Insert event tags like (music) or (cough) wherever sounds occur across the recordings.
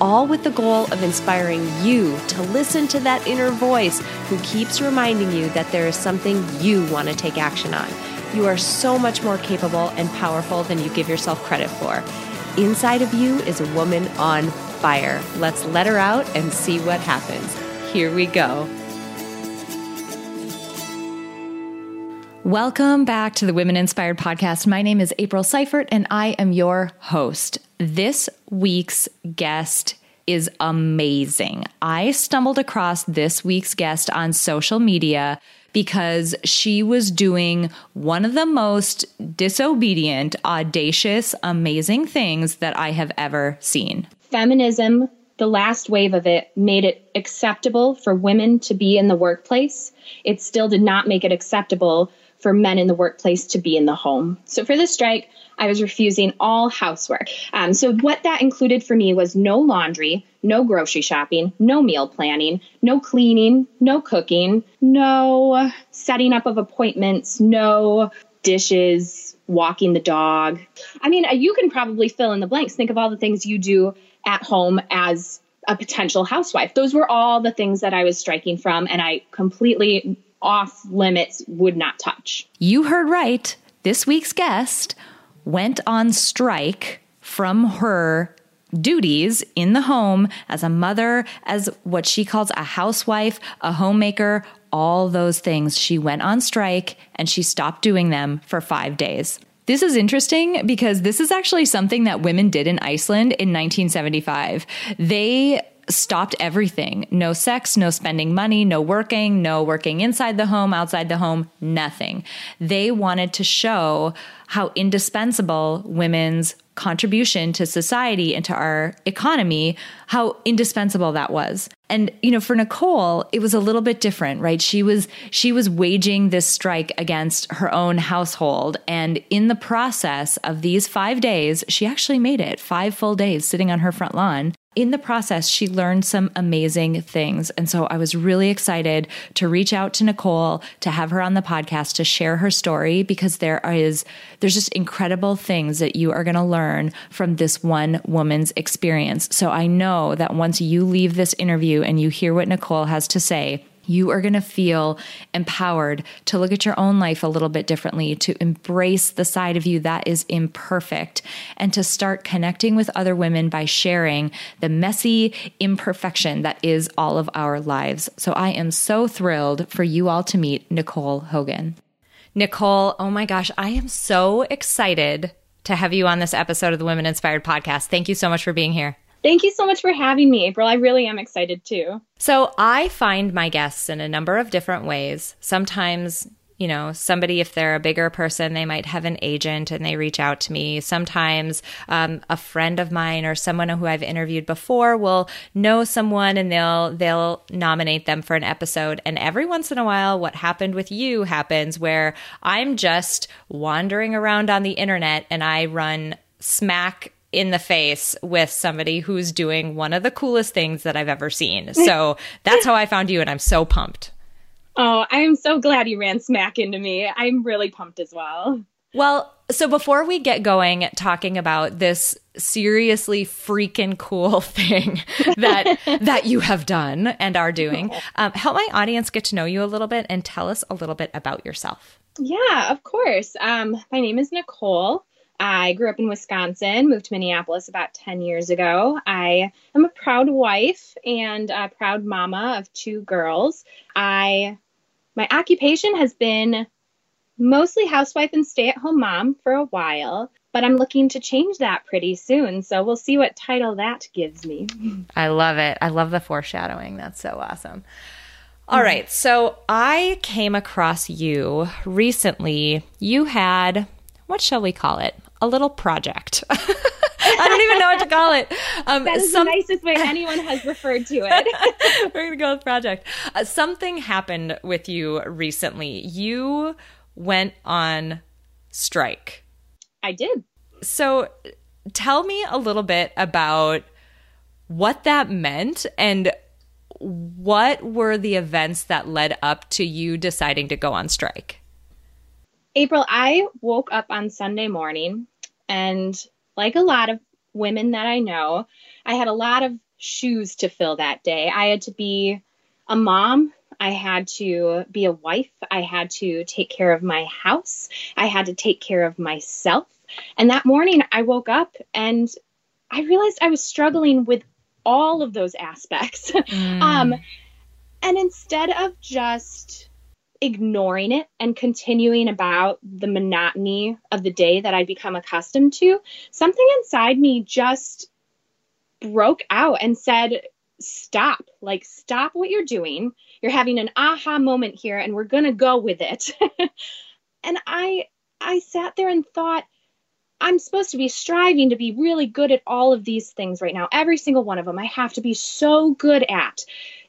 all with the goal of inspiring you to listen to that inner voice who keeps reminding you that there is something you want to take action on. You are so much more capable and powerful than you give yourself credit for. Inside of you is a woman on fire. Let's let her out and see what happens. Here we go. Welcome back to the Women Inspired Podcast. My name is April Seifert and I am your host. This week's guest is amazing. I stumbled across this week's guest on social media because she was doing one of the most disobedient, audacious, amazing things that I have ever seen. Feminism, the last wave of it, made it acceptable for women to be in the workplace. It still did not make it acceptable for men in the workplace to be in the home. So for the strike, I was refusing all housework. Um, so, what that included for me was no laundry, no grocery shopping, no meal planning, no cleaning, no cooking, no setting up of appointments, no dishes, walking the dog. I mean, you can probably fill in the blanks. Think of all the things you do at home as a potential housewife. Those were all the things that I was striking from, and I completely off limits would not touch. You heard right. This week's guest went on strike from her duties in the home as a mother, as what she calls a housewife, a homemaker, all those things. She went on strike and she stopped doing them for five days. This is interesting because this is actually something that women did in Iceland in 1975. They stopped everything no sex, no spending money, no working, no working inside the home, outside the home, nothing. They wanted to show how indispensable women's contribution to society and to our economy, how indispensable that was. And you know, for Nicole, it was a little bit different, right? She was she was waging this strike against her own household and in the process of these 5 days, she actually made it 5 full days sitting on her front lawn in the process, she learned some amazing things. And so I was really excited to reach out to Nicole to have her on the podcast to share her story because there is, there's just incredible things that you are going to learn from this one woman's experience. So I know that once you leave this interview and you hear what Nicole has to say, you are going to feel empowered to look at your own life a little bit differently, to embrace the side of you that is imperfect, and to start connecting with other women by sharing the messy imperfection that is all of our lives. So I am so thrilled for you all to meet Nicole Hogan. Nicole, oh my gosh, I am so excited to have you on this episode of the Women Inspired podcast. Thank you so much for being here. Thank you so much for having me, April. I really am excited too. So, I find my guests in a number of different ways. Sometimes, you know, somebody, if they're a bigger person, they might have an agent and they reach out to me. Sometimes um, a friend of mine or someone who I've interviewed before will know someone and they'll they'll nominate them for an episode. And every once in a while, what happened with you happens where I'm just wandering around on the internet and I run smack in the face with somebody who's doing one of the coolest things that I've ever seen. (laughs) So that's how I found you, and I'm so pumped. Oh, I'm so glad you ran smack into me. I'm really pumped as well. Well, so before we get going talking about this seriously freaking cool (laughs) thing that (laughs) that you have done and are doing, um, help my audience get to know you a little bit and tell us a little bit about yourself. Yeah, of course. Um, my name is Nicole. I grew up in Wisconsin, moved to Minneapolis about 10 years ago. I am a proud wife and a proud mama of two girls. I my occupation has been mostly housewife and stay-at-home mom for a while, but I'm looking to change that pretty soon. So we'll see what title that gives me. (laughs) I love it. I love the foreshadowing. That's so awesome. All mm-hmm. So I came across you recently. You had what shall we call it? A little project. (laughs) I don't even know what to call it. Um, that is some... the nicest way anyone has referred to it. (laughs) We're gonna go with project. Uh, something happened with you recently. You went on strike. I did. So, tell me a little bit about what that meant and what were the events that led up to you deciding to go on strike? April, I woke up on Sunday morning and, like a lot of women that I know, I had a lot of shoes to fill that day. I had to be a mom. I had to be a wife. I had to take care of my house. I had to take care of myself. And that morning, I woke up and I realized I was struggling with all of those aspects. (laughs) Mm. um, and instead of just ignoring it and continuing about the monotony of the day that I'd become accustomed to, something inside me just broke out and said, Stop, like, stop what you're doing. You're having an aha moment here, and we're going to go with it. (laughs) and I, I sat there and thought, I'm supposed to be striving to be really good at all of these things right now. Every single one of them I have to be so good at.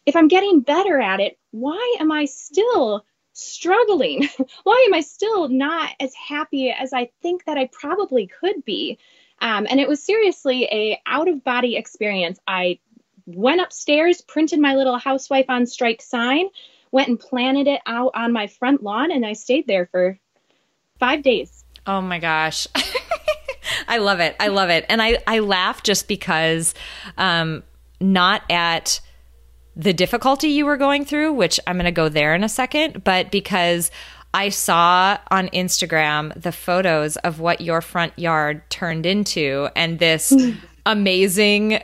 If I'm getting better at it, why am I still struggling? (laughs) why am I still not as happy as I think that I probably could be? Um, and it was seriously a out of body experience. I went upstairs, printed my little housewife on strike sign, went and planted it out on my front lawn, and I stayed there for five days. Oh my gosh. (laughs) I love it. I love it. And I, I laugh just because um, not at the difficulty you were going through, which I'm going to go there in a second, but because I saw on Instagram the photos of what your front yard turned into and this (laughs) amazing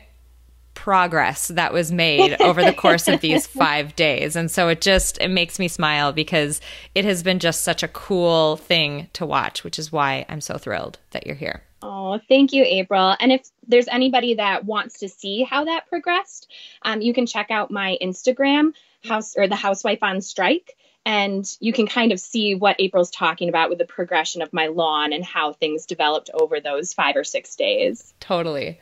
progress that was made over the course of these (laughs) 5 days. And so it just it makes me smile because it has been just such a cool thing to watch, which is why I'm so thrilled that you're here. Oh, thank you, April. And if there's anybody that wants to see how that progressed, um, you can check out my Instagram, house or the housewife on strike, and you can kind of see what April's talking about with the progression of my lawn and how things developed over those five or six days. Totally.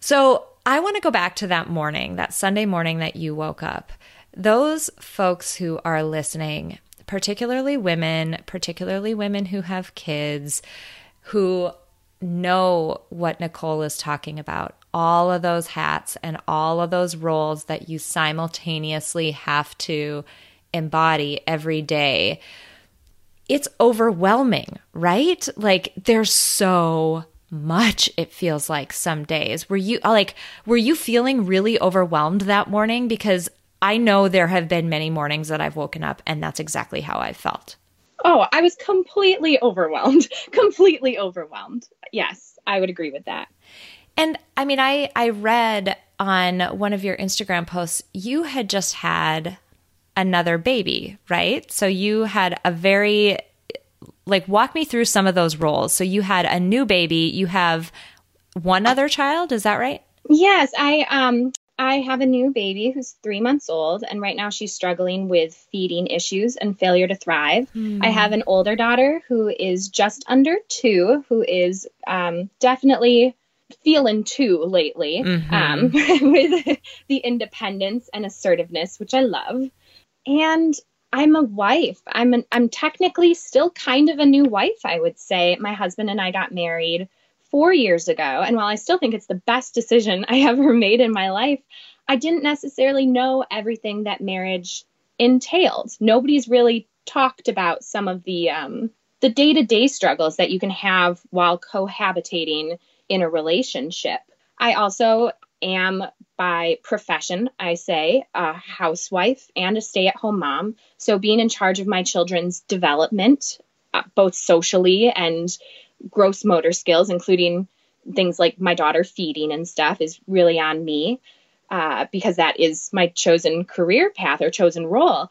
So I want to go back to that morning, that Sunday morning that you woke up. Those folks who are listening, particularly women, particularly women who have kids, who know what Nicole is talking about. All of those hats and all of those roles that you simultaneously have to embody every day. It's overwhelming, right? Like there's so much it feels like some days. Were you uh, like were you feeling really overwhelmed that morning because I know there have been many mornings that I've woken up and that's exactly how I felt. Oh, I was completely overwhelmed. (laughs) completely overwhelmed. Yes, I would agree with that. And I mean, I I read on one of your Instagram posts you had just had another baby, right? So you had a very like walk me through some of those roles. So you had a new baby, you have one other child, is that right? Yes, I um I have a new baby who's three months old, and right now she's struggling with feeding issues and failure to thrive. Mm. I have an older daughter who is just under two, who is um, definitely feeling two lately mm-hmm. um, (laughs) with the independence and assertiveness, which I love. And I'm a wife. I'm an, I'm technically still kind of a new wife, I would say. My husband and I got married four years ago. And while I still think it's the best decision I (laughs) ever made in my life, I didn't necessarily know everything that marriage entailed. Nobody's really talked about some of the um, the day to day struggles that you can have while cohabitating in a relationship. I also am by profession, I say, a housewife and a stay at home mom. So being in charge of my children's development, uh, both socially and gross motor skills, including things like my daughter feeding and stuff, is really on me uh, because that is my chosen career path or chosen role.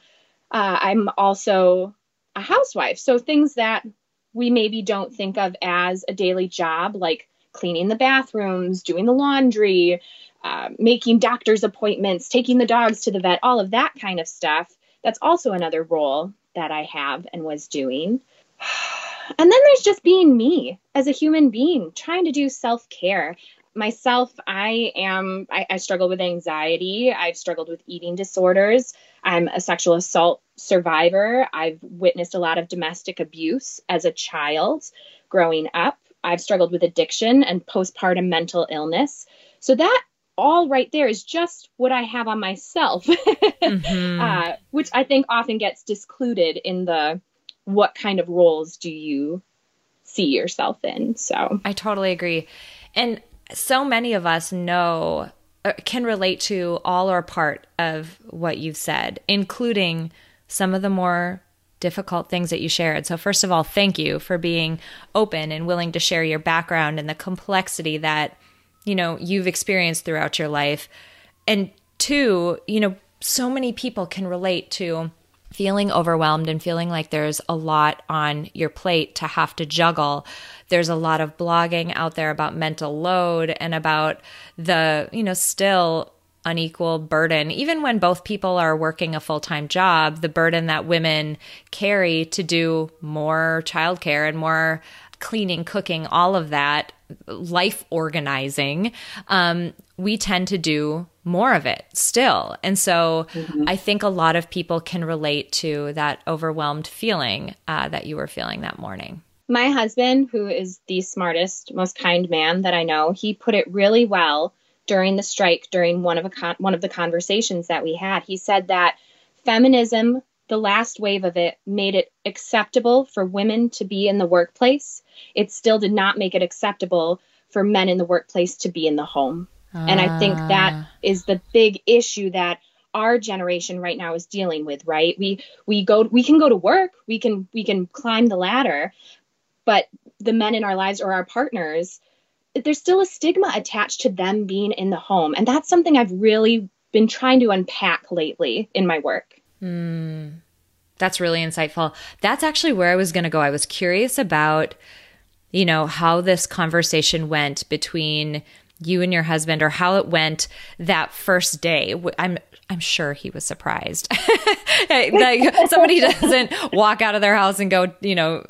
Uh, I'm also a housewife. So things that we maybe don't think of as a daily job, like cleaning the bathrooms, doing the laundry, uh, making doctor's appointments, taking the dogs to the vet, all of that kind of stuff. That's also another role that I have and was doing. (sighs) And then there's just being me as a human being, trying to do self care. myself, I am, I, I struggle with anxiety. I've struggled with eating disorders. I'm a sexual assault survivor. I've witnessed a lot of domestic abuse as a child growing up. I've struggled with addiction and postpartum mental illness. So that all right there is just what I have on myself, (laughs) mm-hmm. uh, which I think often gets discluded in the what kind of roles do you see yourself in. So I totally agree. And so many of us know, uh, can relate to all or part of what you've said, including some of the more difficult things that you shared. So, first of all, thank you for being open and willing to share your background and the complexity that, you know, you've experienced throughout your life. And two, you know, so many people can relate to feeling overwhelmed and feeling like there's a lot on your plate to have to juggle. There's a lot of blogging out there about mental load and about the, you know, still unequal burden. Even when both people are working a full time job, the burden that women carry to do more childcare and more cleaning, cooking, all of that, life organizing, um, we tend to do more of it still. And so mm-hmm. I think a lot of people can relate to that overwhelmed feeling uh, that you were feeling that morning. My husband, who is the smartest, most kind man that I know, he put it really well during the strike during one of a con- one of the conversations that we had. He said that feminism, the last wave of it, made it acceptable for women to be in the workplace. It still did not make it acceptable for men in the workplace to be in the home. And I think that ah. the big issue that our generation right now is dealing with, right? We we go we can go to work, we can we can climb the ladder, but the men in our lives or our partners, there's still a stigma attached to them being in the home. And that's something I've really been trying to unpack lately in my work. Mm, that's really insightful. That's actually where I was going to go. I was curious about, you know, how this conversation went between you and your husband or how it went that first day. I'm I'm sure he was surprised. (laughs) like somebody (laughs) doesn't walk out of their house and go, you know,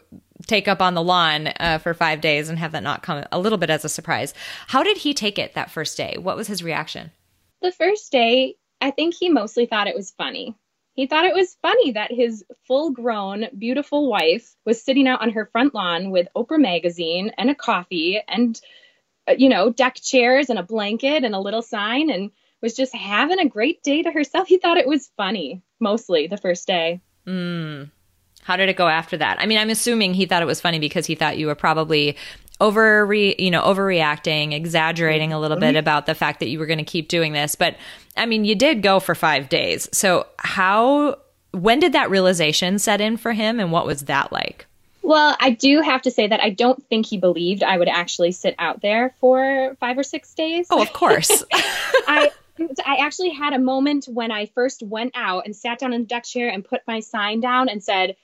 take up on the lawn uh, for five days and have that not come a little bit as a surprise. How did he take it that first day? What was his reaction? The first day, I think he mostly thought it was funny. He thought it was funny that his full grown, beautiful wife was sitting out on her front lawn with Oprah magazine and a coffee and, you know, deck chairs and a blanket and a little sign and was just having a great day to herself. He thought it was funny, mostly the first day. Mm. How did it go after that? I mean, I'm assuming he thought it was funny because he thought you were probably over you know overreacting exaggerating a little bit mm-hmm. about the fact that you were going to keep doing this but i mean you did go for 5 days so how when did that realization set in for him and what was that like well i do have to say that i don't think he believed i would actually sit out there for 5 or 6 days oh of course (laughs) (laughs) i I actually had a moment when I first went out and sat down in the deck chair and put my sign down and said,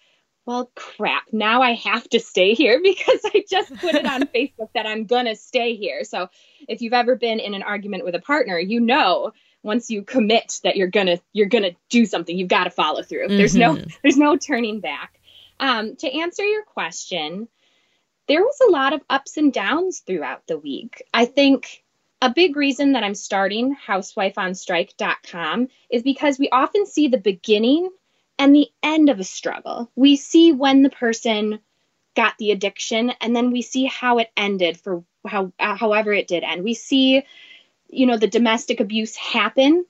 well, crap, now I have to stay here (laughs) because I just put it on Facebook that I'm going to stay here. So if you've ever been in an argument with a partner, you know once you commit that you're going to you're going to do something, you've got to follow through. Mm-hmm. There's no there's no turning back. Um, to answer your question, there was a lot of ups and downs throughout the week. I think a big reason that I'm starting housewifeonstrike.com is because we often see the beginning and the end of a struggle. We see when the person got the addiction and then we see how it ended for how however it did end. We see you know the domestic abuse happen.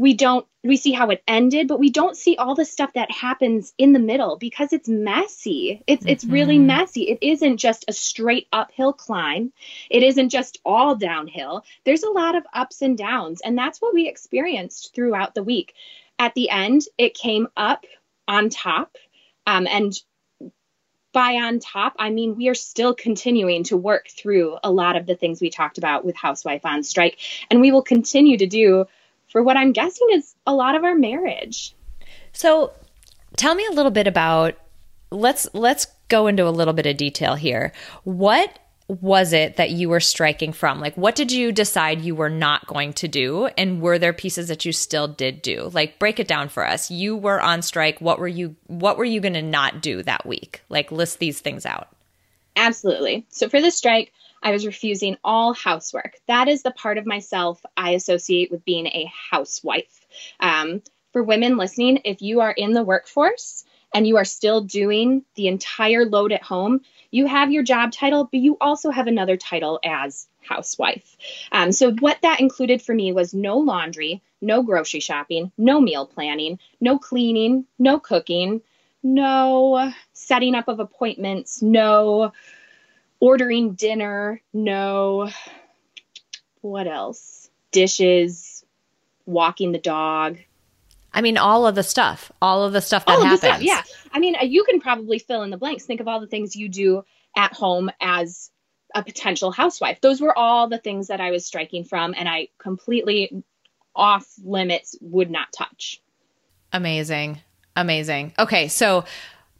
We don't we see how it ended, but we don't see all the stuff that happens in the middle because it's messy. It's mm-hmm. it's really mm-hmm. messy. It isn't just a straight uphill climb. It isn't just all downhill. There's a lot of ups and downs, and that's what we experienced throughout the week at the end, it came up on top. Um, and by on top, I mean we are still continuing to work through a lot of the things we talked about with Housewife on Strike. And we will continue to do for what I'm guessing is a lot of our marriage. So tell me a little bit about let's let's go into a little bit of detail here. What was it that you were striking from? Like, what did you decide you were not going to do? And were there pieces that you still did do? Like, break it down for us. You were on strike. What were you, what were you going to not do that week? Like, list these things out. Absolutely. So for the strike, I was refusing all housework. That is the part of myself I associate with being a housewife. Um, for women listening, if you are in the workforce and you are still doing the entire load at home, you have your job title, but you also have another title as housewife. Um, so, what that included for me was no laundry, no grocery shopping, no meal planning, no cleaning, no cooking, no setting up of appointments, no ordering dinner, no what else? Dishes, walking the dog, I mean, all of the stuff, all of the stuff that happens. Stuff, yeah. I mean, uh, you can probably fill in the blanks. Think of all the things you do at home as a potential housewife. Those were all the things that I was striking from, and I completely off limits would not touch. Amazing. Amazing. Okay. So,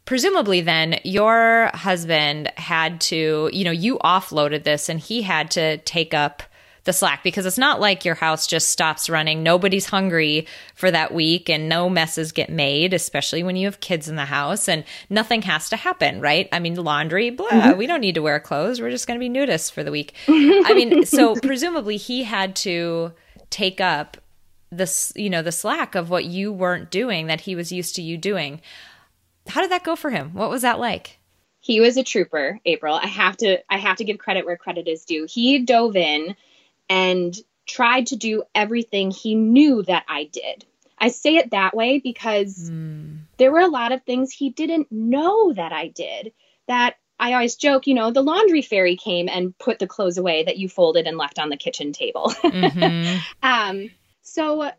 presumably then your husband had to you know you offloaded this and he had to take up the slack because it's not like your house just stops running. Nobody's hungry for that week and no messes get made, especially when you have kids in the house and nothing has to happen, right? I mean, laundry, blah, mm-hmm. we don't need to wear clothes. We're just going to be nudists for the week. (laughs) I mean, so presumably he had to take up this, you know, the slack of what you weren't doing that he was used to you doing. How did that go for him? What was that like? He was a trooper, April. I have to I have to give credit where credit is due. He dove in and tried to do everything he knew that I did. I say it that way because mm. there were a lot of things he didn't know that I did that I always joke, you know, the laundry fairy came and put the clothes away that you folded and left on the kitchen table. (laughs) mm-hmm. um, so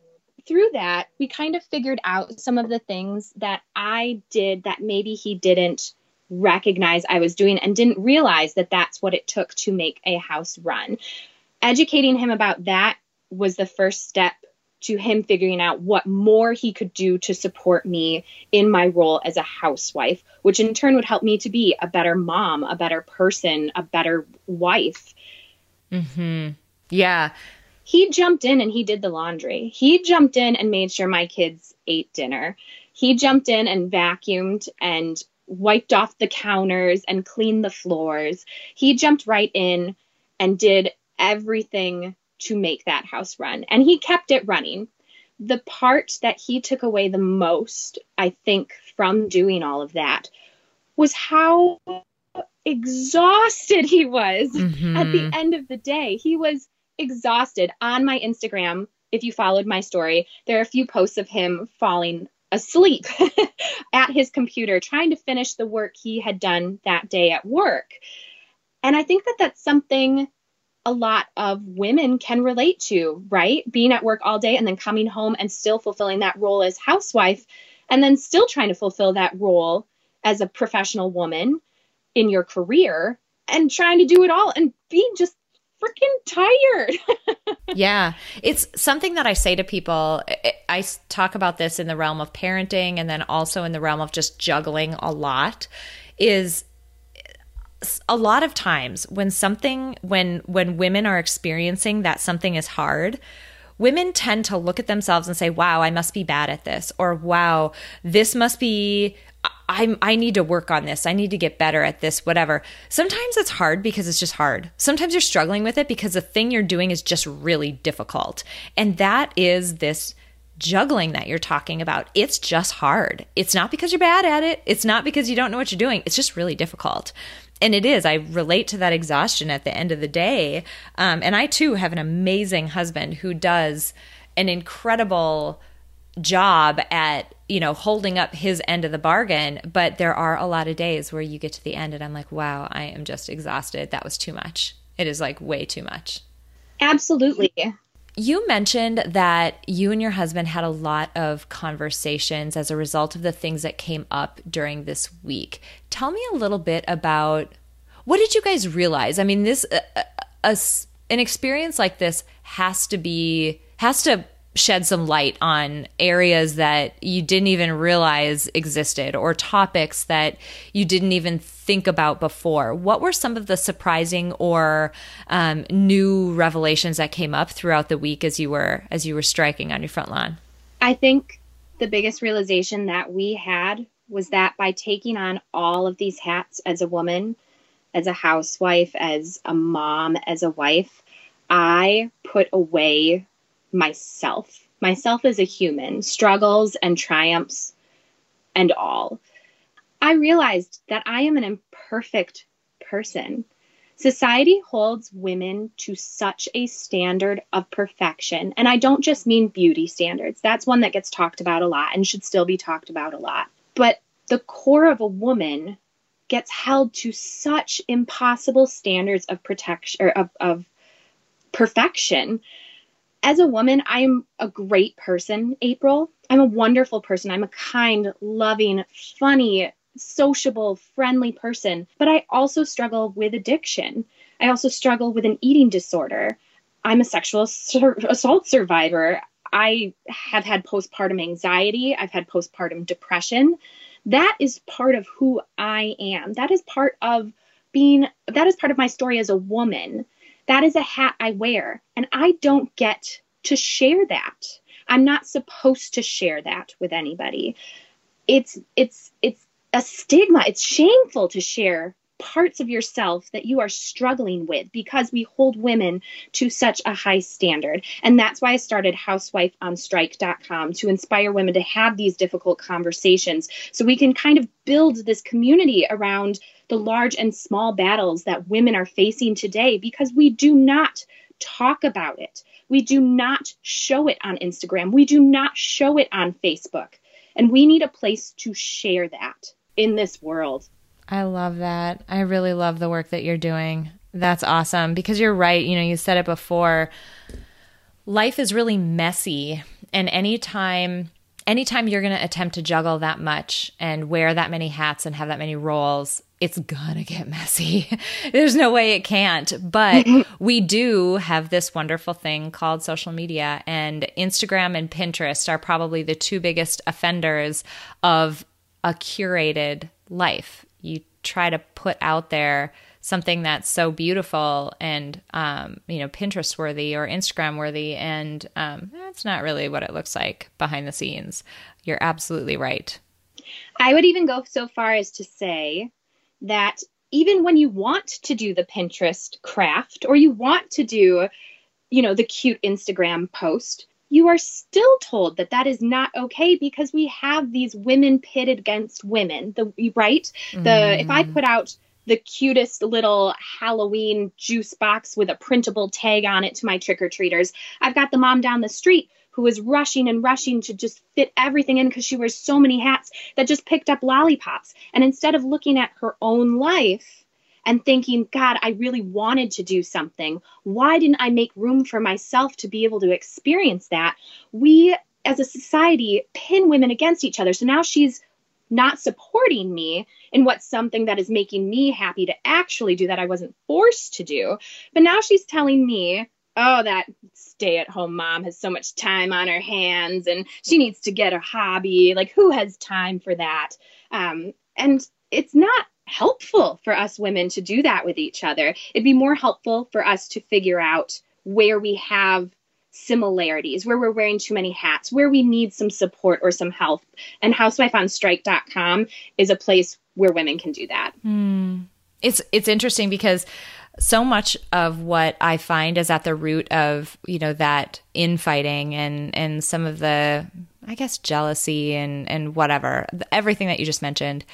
through that, we kind of figured out some of the things that I did that maybe he didn't recognize I was doing and didn't realize that that's what it took to make a house run educating him about that was the first step to him figuring out what more he could do to support me in my role as a housewife, which in turn would help me to be a better mom, a better person, a better wife. Hmm. Yeah. He jumped in and he did the laundry. He jumped in and made sure my kids ate dinner. He jumped in and vacuumed and wiped off the counters and cleaned the floors. He jumped right in and did everything to make that house run. And he kept it running. The part that he took away the most, I think, from doing all of that was how exhausted he was mm-hmm. at the end of the day. He was exhausted. On my Instagram, if you followed my story, there are a few posts of him falling asleep (laughs) at his computer trying to finish the work he had done that day at work. And I think that that's something a lot of women can relate to, right? Being at work all day and then coming home and still fulfilling that role as housewife and then still trying to fulfill that role as a professional woman in your career and trying to do it all and being just freaking tired. (laughs) yeah. It's something that I say to people. I talk about this in the realm of parenting and then also in the realm of just juggling a lot is a lot of times when something when when women are experiencing that something is hard women tend to look at themselves and say wow i must be bad at this or wow this must be I, I need to work on this. I need to get better at this, whatever. Sometimes it's hard because it's just hard. Sometimes you're struggling with it because the thing you're doing is just really difficult. And that is this juggling that you're talking about. It's just hard. It's not because you're bad at it. It's not because you don't know what you're doing. It's just really difficult and it is. I relate to that exhaustion at the end of the day. Um, and I too have an amazing husband who does an incredible job at you know holding up his end of the bargain but there are a lot of days where you get to the end and i'm like wow i am just exhausted that was too much it is like way too much absolutely you mentioned that you and your husband had a lot of conversations as a result of the things that came up during this week. Tell me a little bit about what did you guys realize? I mean, this uh, uh, uh, a, a, an experience like this has to be has to shed some light on areas that you didn't even realize existed or topics that you didn't even think about before. What were some of the surprising or um, new revelations that came up throughout the week as you were as you were striking on your front lawn? I think the biggest realization that we had was that by taking on all of these hats as a woman, as a housewife, as a mom, as a wife, I put away myself, myself as a human, struggles and triumphs and all. I realized that I am an imperfect person. Society holds women to such a standard of perfection. And I don't just mean beauty standards. That's one that gets talked about a lot and should still be talked about a lot. But the core of a woman gets held to such impossible standards of protection or of, of perfection. As a woman, I'm a great person, April. I'm a wonderful person. I'm a kind, loving, funny, sociable, friendly person, but I also struggle with addiction. I also struggle with an eating disorder. I'm a sexual sur- assault survivor. I have had postpartum anxiety. I've had postpartum depression. That is part of who I am. That is part of being, that is part of my story as a woman. That is a hat I wear. And I don't get to share that. I'm not supposed to share that with anybody. It's, it's, it's a stigma. It's shameful to share parts of yourself that you are struggling with because we hold women to such a high standard. And that's why I started housewifeonstrike.com to inspire women to have these difficult conversations so we can kind of build this community around the large and small battles that women are facing today because we do not talk about it. We do not show it on Instagram. We do not show it on Facebook. And we need a place to share that in this world. I love that. I really love the work that you're doing. That's awesome because you're right. You know, you said it before. Life is really messy, and anytime anytime you're going to attempt to juggle that much and wear that many hats and have that many roles, it's gonna get (laughs) messy. There's no way it can't. But (laughs) we do have this wonderful thing called social media, and Instagram and Pinterest are probably the two biggest offenders of a curated life. You try to put out there something that's so beautiful and um, you know Pinterest worthy or Instagram worthy, and um, that's not really what it looks like behind the scenes. You're absolutely right. I would even go so far as to say that even when you want to do the Pinterest craft or you want to do, you know, the cute Instagram post, you are still told that that is not okay because we have these women pitted against women. The right? The mm. if i put out the cutest little halloween juice box with a printable tag on it to my trick-or-treaters i've got the mom down the street who is rushing and rushing to just fit everything in because she wears so many hats that just picked up lollipops. And instead of looking at her own life and thinking, God, I really wanted to do something. Why didn't I make room for myself to be able to experience that? We as a society pin women against each other. So now she's not supporting me in what's something that is making me happy to actually do that I wasn't forced to do. But now she's telling me, oh, that stay at home mom has so much time on her hands and she needs to get a hobby. Like, who has time for that? Um, and it's not helpful for us women to do that with each other. It'd be more helpful for us to figure out where we have similarities, where we're wearing too many hats, where we need some support or some help. And housewifeonstrike.com is a place where women can do that. Mm. It's it's interesting because so much of what I find is at the root of, you know, that infighting and and some of the I guess jealousy and and whatever, everything that you just mentioned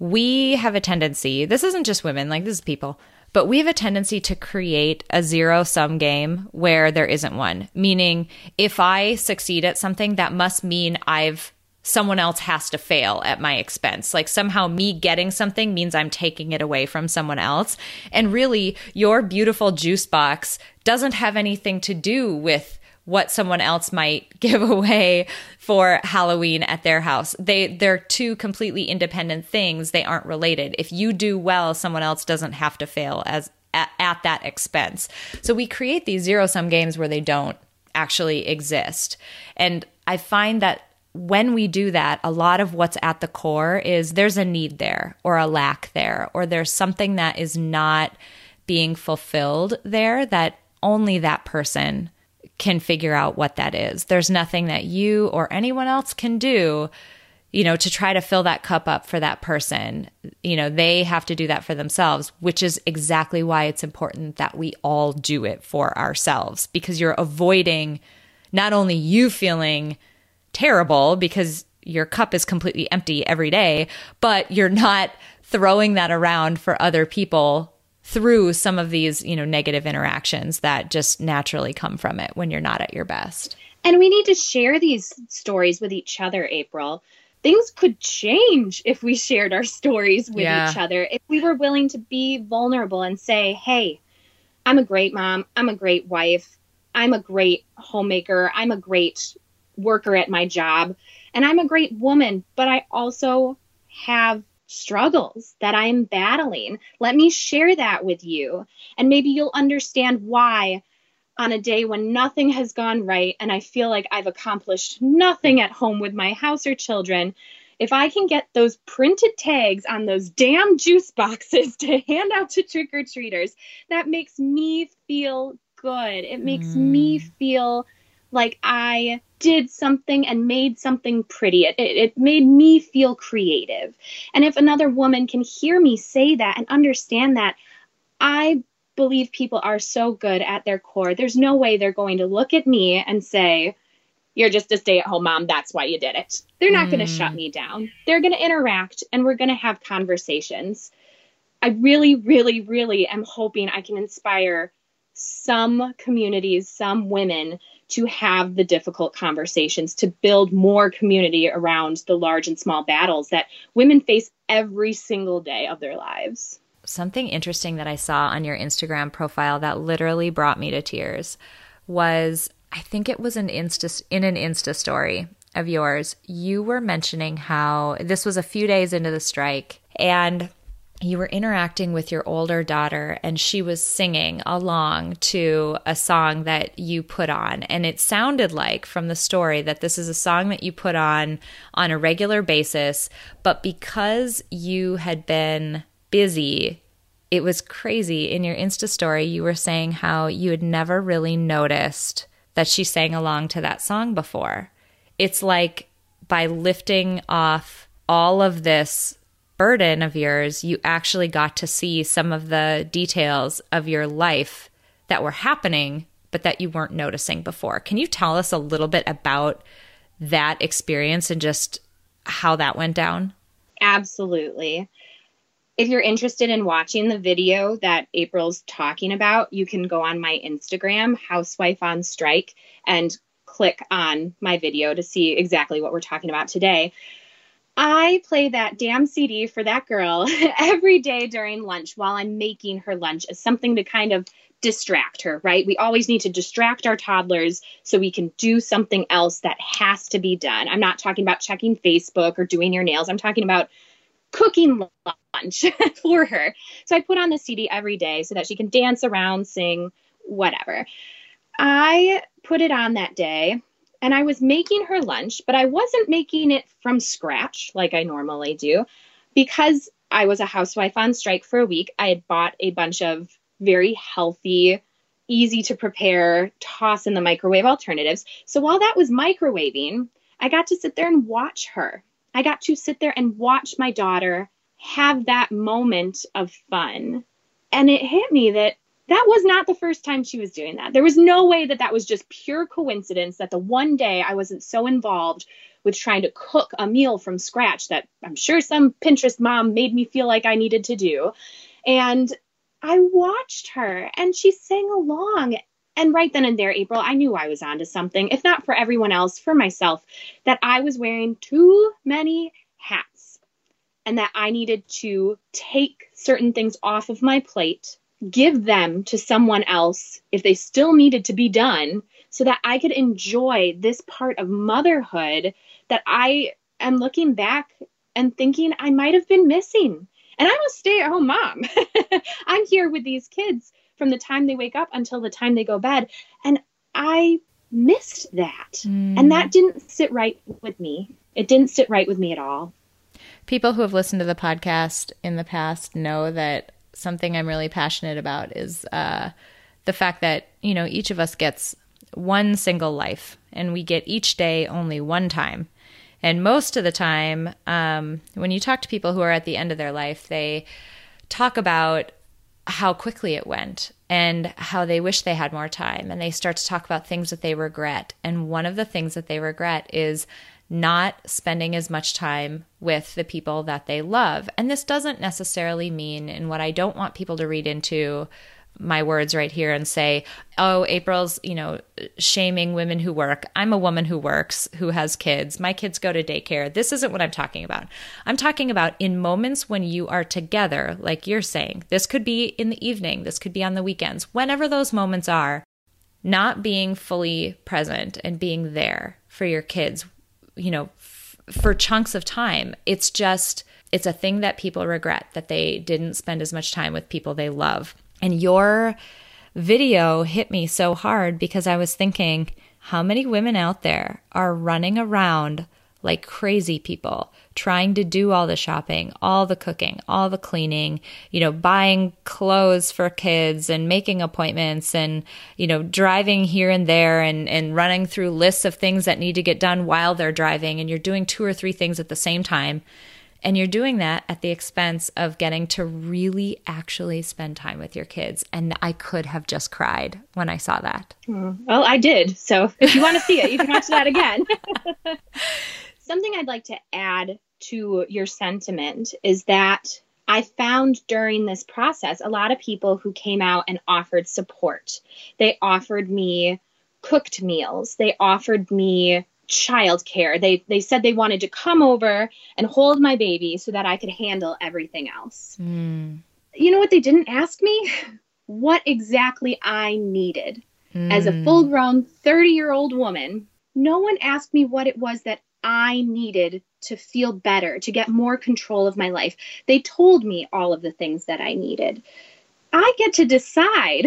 we have a tendency, this isn't just women, like this is people, but we have a tendency to create a zero sum game where there isn't one. Meaning, if I succeed at something, that must mean I've someone else has to fail at my expense. Like somehow me getting something means I'm taking it away from someone else. And really, your beautiful juice box doesn't have anything to do with what someone else might (laughs) give away for Halloween at their house. They they're two completely independent things. They aren't related. If you do well, someone else doesn't have to fail as at, at that expense. So we create these zero sum games where they don't actually exist. And I find that when we do that, a lot of what's at the core is there's a need there or a lack there, or there's something that is not being fulfilled there that only that person can figure out what that is. There's nothing that you or anyone else can do you know, to try to fill that cup up for that person. You know, they have to do that for themselves, which is exactly why it's important that we all do it for ourselves because you're avoiding not only you feeling terrible because your cup is completely empty every day, but you're not throwing that around for other people through some of these, you know, negative interactions that just naturally come from it when you're not at your best. And we need to share these stories with each other, April. Things could change if we shared our stories with yeah. each other. If we were willing to be vulnerable and say, hey, I'm a great mom. I'm a great wife. I'm a great homemaker. I'm a great worker at my job. And I'm a great woman, but I also have struggles that I'm battling. Let me share that with you. And maybe you'll understand why on a day when nothing has gone right and I feel like I've accomplished nothing at home with my house or children, if I can get those printed tags on those damn juice (laughs) boxes to hand out to trick or treaters, that makes me feel good. It makes mm. me feel like I did something and made something pretty. It, it, it, made me feel creative. And if another woman can hear me say that and understand that, I believe people are so good at their core. There's no way they're going to look at me and say, You're just a stay at home mom. That's why you did it. They're not mm. going to shut me down. They're going to interact and we're going to have conversations. I really, really, really am hoping I can inspire some communities, some women to have the difficult conversations, to build more community around the large and small battles that women face every single day of their lives. Something interesting that I saw on your Instagram profile that literally brought me to tears was I think it was an Insta in an Insta story of yours. You were mentioning how this was a few days into the strike and you were interacting with your older daughter and she was singing along to a song that you put on. And it sounded like from the story that this is a song that you put on on a regular basis but because you had been busy it was crazy. In your insta story you were saying how you had never really noticed that she sang along to that song before. It's like by lifting off all of this burden of yours, you actually got to see some of the details of your life that were happening, but that you weren't noticing before. Can you tell us a little bit about that experience and just how that went down? Absolutely. If you're interested in watching the video that April's talking about, you can go on my Instagram, Housewife on Strike, and click on my video to see exactly what we're talking about today. I play that damn CD for that girl (laughs) every day during lunch while I'm making her lunch as something to kind of distract her, right? We always need to distract our toddlers so we can do something else that has to be done. I'm not talking about checking Facebook or doing your nails. I'm talking about cooking lunch (laughs) for her. So I put on the CD every day so that she can dance around, sing, whatever. I put it on that day and I was making her lunch, but I wasn't making it from scratch like I normally do because I was a housewife on strike for a week. I had bought a bunch of very healthy, easy to prepare, toss in the microwave alternatives. So while that was microwaving, I got to sit there and watch her. I got to sit there and watch my daughter have that moment of fun. And it hit me that that was not the first time she was doing that. There was no way that that was just pure coincidence that the one day I wasn't so involved with trying to cook a meal from scratch that I'm sure some Pinterest mom made me feel like I needed to do. And I watched her and she sang along. And right then and there, April, I knew I was onto something, if not for everyone else, for myself, that I was wearing too many hats and that I needed to take certain things off of my plate give them to someone else if they still needed to be done so that I could enjoy this part of motherhood that I am looking back and thinking I might have been missing. And I'm a stay at home mom. (laughs) I'm here with these kids from the time they wake up until the time they go bed. And I missed that. Mm. And that didn't sit right with me. It didn't sit right with me at all. People who have listened to the podcast in the past know that something I'm really passionate about is uh, the fact that, you know, each of us gets one single life and we get each day only one time. And most of the time, um, when you talk to people who are at the end of their life, they talk about how quickly it went and how they wish they had more time. And they start to talk about things that they regret. And one of the things that they regret is not spending as much time with the people that they love. And this doesn't necessarily mean, and what I don't want people to read into my words right here and say, oh, April's, you know, shaming women who work. I'm a woman who works, who has kids. My kids go to daycare. This isn't what I'm talking about. I'm talking about in moments when you are together, like you're saying. This could be in the evening, this could be on the weekends, whenever those moments are, not being fully present and being there for your kids, you know, f- for chunks of time. It's just, it's a thing that people regret that they didn't spend as much time with people they love. And your video hit me so hard because I was thinking, how many women out there are running around like crazy people, trying to do all the shopping, all the cooking, all the cleaning, you know, buying clothes for kids and making appointments and, you know, driving here and there and, and running through lists of things that need to get done while they're driving. And you're doing two or three things at the same time. And you're doing that at the expense of getting to really actually spend time with your kids. And I could have just cried when I saw that. Mm, well, I did. So if you want to see it, you can watch that again. (laughs) Something I'd like to add to your sentiment is that I found during this process a lot of people who came out and offered support. They offered me cooked meals, they offered me childcare. They they said they wanted to come over and hold my baby so that I could handle everything else. Mm. You know what they didn't ask me? What exactly I needed. Mm. As a hmm. full-grown 30-year-old woman, no one asked me what it was that I needed to feel better, to get more control of my life. They told me all of the things that I needed. I get to decide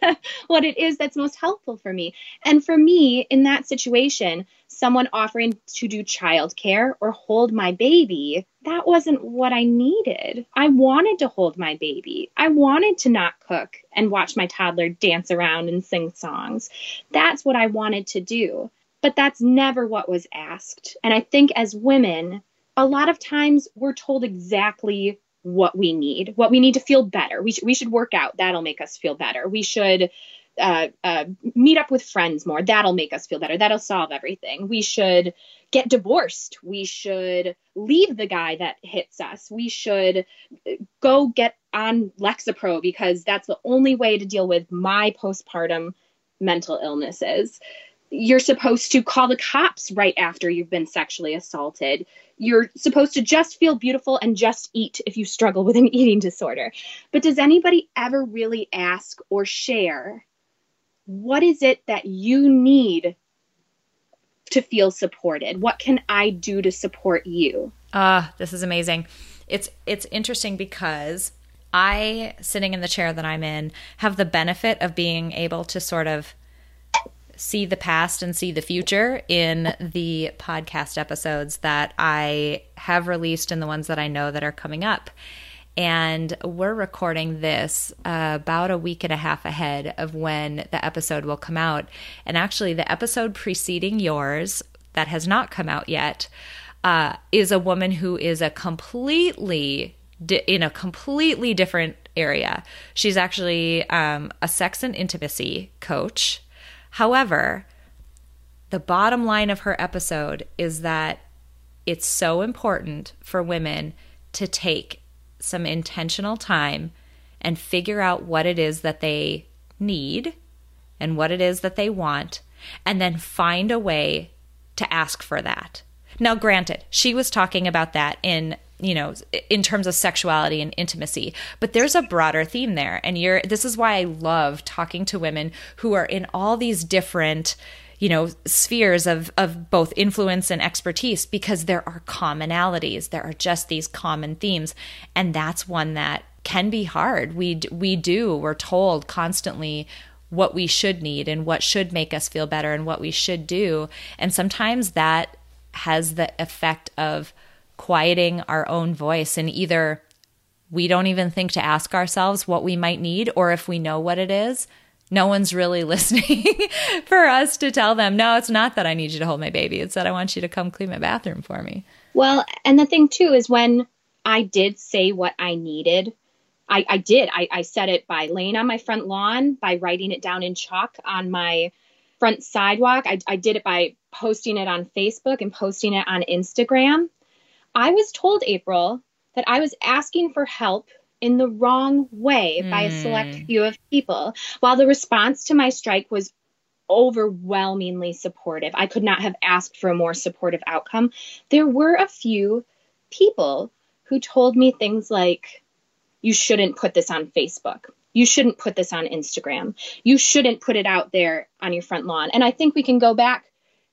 (laughs) what it is that's most helpful for me. And for me, in that situation, someone offering to do childcare or hold my baby, that wasn't what I needed. I wanted to hold my baby. I wanted to not cook and watch my toddler dance around and sing songs. That's what I wanted to do. But that's never what was asked. And I think as women, a lot of times we're told exactly what we need, what we need to feel better. We, sh- we should work out. That'll make us feel better. We should uh, uh, meet up with friends more. That'll make us feel better. That'll solve everything. We should get divorced. We should leave the guy that hits us. We should uh, go get on Lexapro because that's the only way to deal with my postpartum mental illnesses you're supposed to call the cops right after you've been sexually assaulted. You're supposed to just feel beautiful and just eat if you struggle with an (laughs) eating disorder. But does anybody ever really ask or share what is it that you need to feel supported? What can I do to support you? Ah, uh, this is amazing. It's it's interesting because I sitting in the chair that I'm in have the benefit of being able to sort of see the past and see the future in the podcast episodes that I have released and the ones that I know that are coming up. And we're recording this uh, about a week and a half ahead of when the episode will come out. And actually, the episode preceding yours, that has not come out yet, uh, is a woman who is a completely in a completely different area. She's actually um, a sex and intimacy coach However, the bottom line of her episode is that it's so important for women to take some intentional time and figure out what it is that they need and what it is that they want, and then find a way to ask for that. Now, granted, she was talking about that in you know in terms of sexuality and intimacy. But there's a broader theme there. And you're this is why i love talking to women who are in all these different you know spheres of of both influence and expertise because there are commonalities. There are just these common themes. And that's one that can be hard. We we do. We're told constantly what we should need and what should make us feel better and what we should do. And sometimes that has the effect of quieting our own voice and either we don't even think to ask ourselves what we might need, or if we know what it is, no one's really (laughs) listening for us to tell them, no, it's not that I need you to hold my baby. It's that I want you to come clean my bathroom for me. Well, and the thing too is when I did say what I needed, I, I did. I, I said it by laying on my front lawn, by writing it down in chalk on my front sidewalk. I, I did it by posting it on Facebook and posting it on Instagram. I was told, April, that I was asking for help in the wrong way mm. by a select hmm. few of people, while the response to my strike was overwhelmingly supportive. I could not have asked for a more supportive outcome. There were a few people who told me things like, you shouldn't put this on Facebook. You shouldn't put this on Instagram. You shouldn't put it out there on your front lawn. And I think we can go back,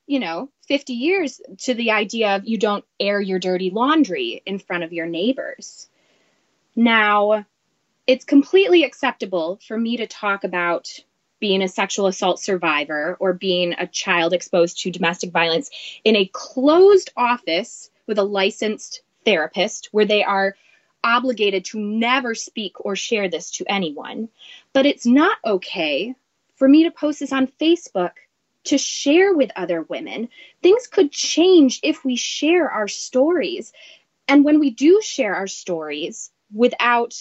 you know, 50 years to the idea of you don't air your dirty laundry in front of your neighbors. Now, it's completely acceptable for me to talk about being a sexual assault survivor or being a child exposed to domestic violence in a closed office with a licensed therapist where they are obligated to never speak or share this to anyone. But it's not okay for me to post this on Facebook to share with other women. Things could change if we share our stories. And when we do share our stories without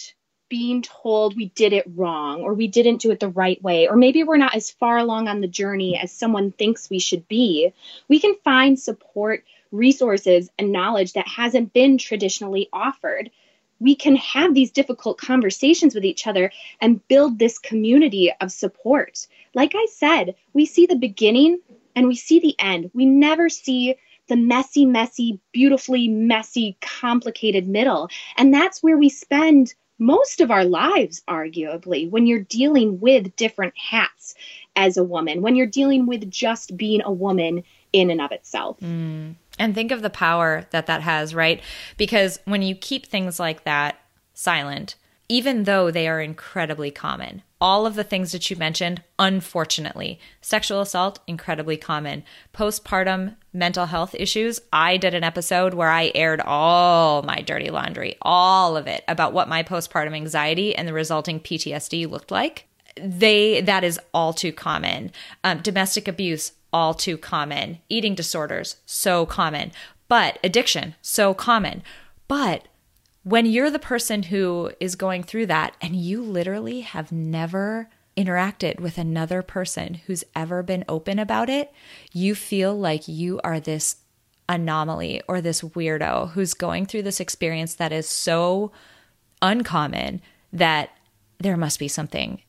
being told we did it wrong or we didn't do it the right way, or maybe we're not as far along on the journey as someone thinks we should be, we can find support, resources, and knowledge that hasn't been traditionally offered we can have these difficult conversations with each other and build this community of support. Like I said, we see the beginning and we see the end. We never see the messy, messy, beautifully messy, complicated middle. And that's where we spend most of our lives, arguably, when you're dealing with different hats as a woman, when you're dealing with just being a woman in and of itself. Mm. And think of the power that that has, right? Because when you keep things like that silent, even though they are incredibly common, all of the things that you mentioned, unfortunately, sexual assault, incredibly common. Postpartum mental health issues, I did an episode where I aired all my dirty laundry, all of it, about what my postpartum anxiety and the resulting PTSD looked like. They, that is all too common. Um, domestic abuse, all too common. Eating disorders, so common. But addiction, so common. But when you're the person who is going through that and you literally have never interacted with another person who's ever been open about it, you feel like you are this anomaly or this weirdo who's going through this experience that is so uncommon that there must be something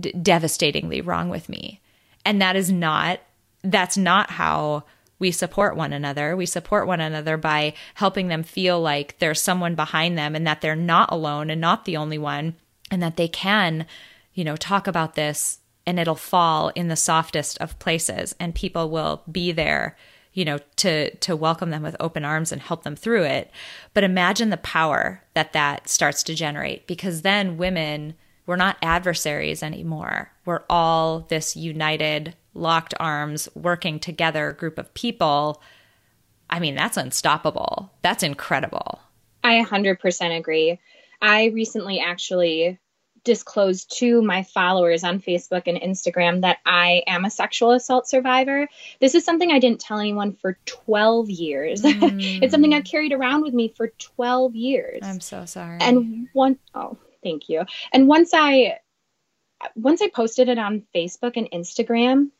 d- devastatingly wrong with me. And that is not that's not how we support one another. We support one another by helping them feel like there's someone behind them and that they're not alone and not the only one and that they can, you know, talk about this and it'll fall in the softest of places and people will be there you know to to welcome them with open arms and help them through it but imagine the power that that starts to generate because then women we're not adversaries anymore we're all this united locked arms, working together group of people, I mean, that's unstoppable. That's incredible. I 100% agree. I recently actually disclosed to my followers on Facebook and Instagram that I am a sexual assault survivor. This is something I didn't tell anyone for 12 years. Mm. (laughs) it's something I've carried around with me for 12 years. I'm so sorry. And one oh, thank you. And once I once I posted it on Facebook and Instagram,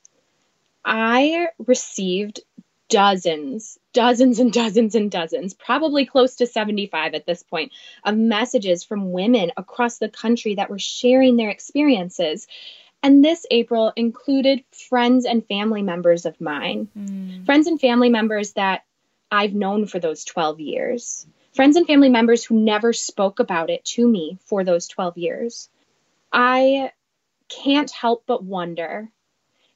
I received dozens, dozens and dozens and dozens, probably close to 75 at this point, of messages from women across the country that were sharing their experiences. And this April included friends and family members of mine, mm. friends and family members that I've known for those 12 years, friends and family members who never spoke about it to me for those 12 years. I can't help but wonder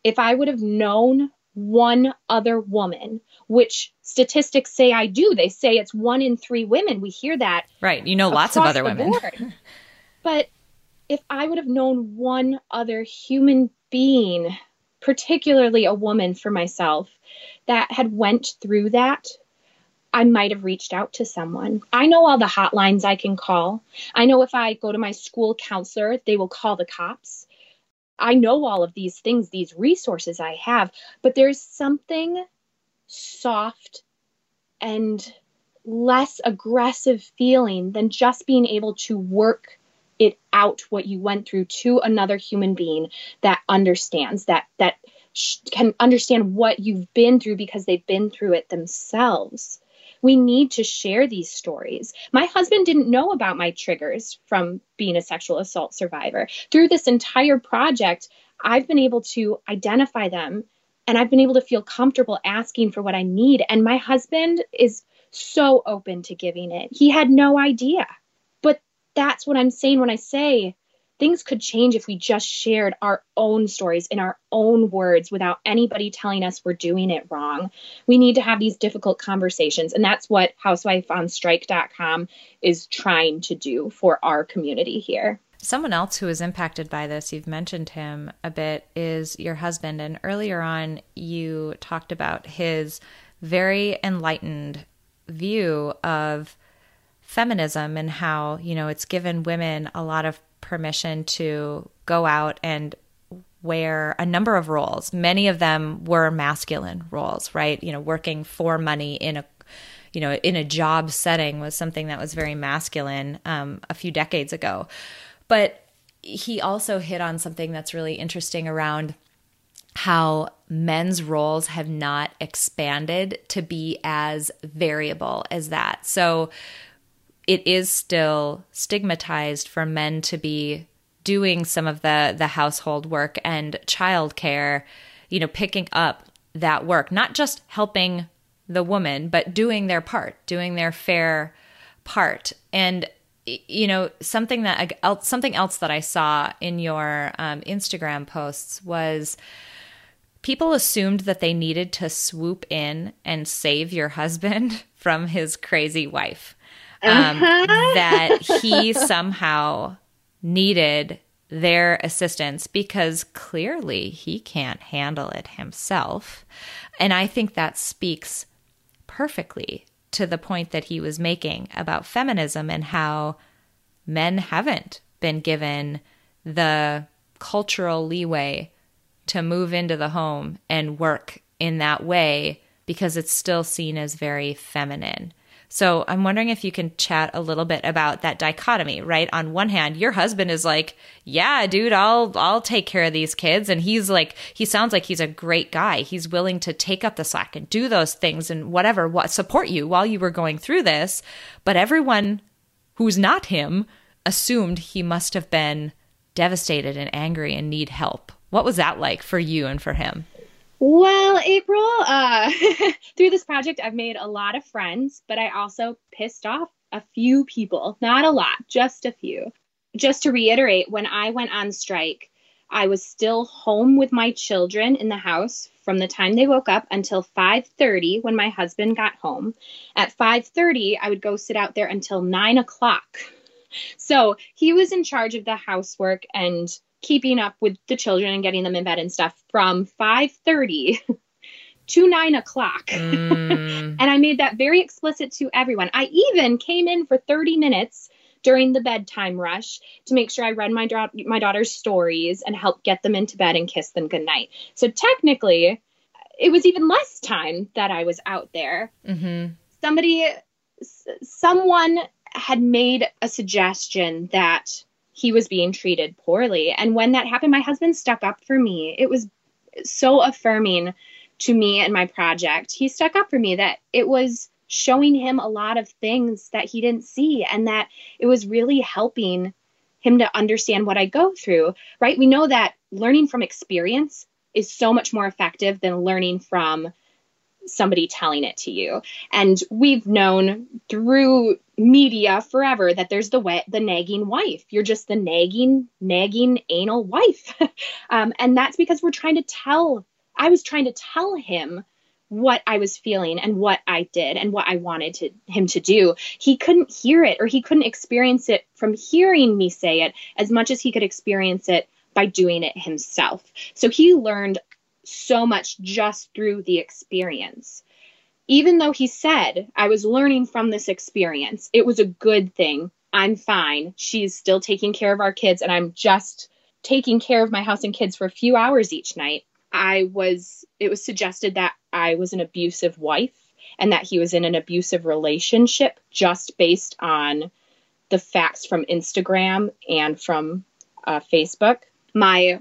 if I would have known one other woman, which statistics say I do. They say it's one in three women. We hear that. Right. You know lots of other women. but if I would have known one other human being, particularly a woman for myself, that had went through that, I might have reached out to someone. I know all the hotlines I can call. I know if I go to my school counselor, they will call the cops. I know all of these things, these resources I have, but there's something soft and less aggressive feeling than just being able to work it out what you went through to another human being that understands that that can understand what you've been through because they've been through it themselves we need to share these stories. My husband didn't know about my triggers from being a sexual assault survivor. Through this entire project, I've been able to identify them and I've been able to feel comfortable asking for what I need. And my husband is so open to giving it. He had no idea. But that's what I'm saying when I say things could change if we just shared our own stories in our own words without anybody telling us we're doing it wrong. We need to have these difficult conversations. And that's what housewifeonstrike.com is trying to do for our community here. Someone else who is impacted by this, you've mentioned him a bit, is your husband. And earlier on, you talked about his very enlightened view of feminism and how, you know, it's given women a lot of permission to go out and wear a number of roles. Many of them were masculine roles, right? You know, working for money in a you know in a job setting was something that was very masculine um, a few decades ago. But he also hit on something that's really interesting around how men's roles have not expanded to be as variable as that. So it is still stigmatized for men to be doing some of the the household work and childcare, you know, picking up that work, not just helping the woman, but doing their part, doing their fair part. And you know, something that something else that I saw in your um, Instagram posts was people assumed that they needed to swoop in and save your husband (laughs) from his crazy wife um, uh-huh. that he somehow needed their assistance because clearly he can't handle it himself. And I think that speaks perfectly to the point that he was making about feminism and how men haven't been given the cultural leeway to move into the home and work in that way because it's still seen as very feminine. So I'm wondering if you can chat a little bit about that dichotomy, right? On one hand, your husband is like, "Yeah, dude, I'll I'll take care of these kids." And he's like he sounds like he's a great guy. He's willing to take up the slack and do those things and whatever, what support you while you were going through this. But everyone who's not him assumed he must have been devastated and angry and need help. What was that like for you and for him? Well, April, uh, (laughs) through this project, I've made a lot of friends, but I also pissed off a few people. Not a lot, just a few. Just to reiterate, when I went on strike, I was still home with my children in the house from the time they woke up until 5:30 when my husband got home. At 5:30, I would go sit out there until nine o'clock. So he was in charge of the housework and keeping up with the children and getting them in bed and stuff from 5.30 (laughs) to 9 o'clock (laughs) mm. and i made that very explicit to everyone i even came in for 30 minutes during the bedtime rush to make sure i read my, da- my daughter's stories and help get them into bed and kiss them goodnight so technically it was even less time that i was out there mm-hmm. somebody someone had made a suggestion that he was being treated poorly. And when that happened, my husband stuck up for me. It was so affirming to me and my project. He stuck up for me that it was showing him a lot of things that he didn't see and that it was really helping him to understand what I go through, right? We know that learning from experience is so much more effective than learning from somebody telling it to you. And we've known through media forever that there's the wet, the nagging wife. You're just the nagging, nagging anal wife. (laughs) um, and that's because we're trying to tell, I was trying to tell him what I was feeling and what I did and what I wanted to, him to do. He couldn't hear it or he couldn't experience it from hearing me say it as much as he could experience it by doing it himself. So he learned so much just through the experience. Even though he said, I was learning from this experience, it was a good thing. I'm fine. She's still taking care of our kids, and I'm just taking care of my house and kids for a few hours each night, I was, it was suggested that I was an abusive wife and that he was in an abusive relationship just based on the facts from Instagram and from uh, Facebook. My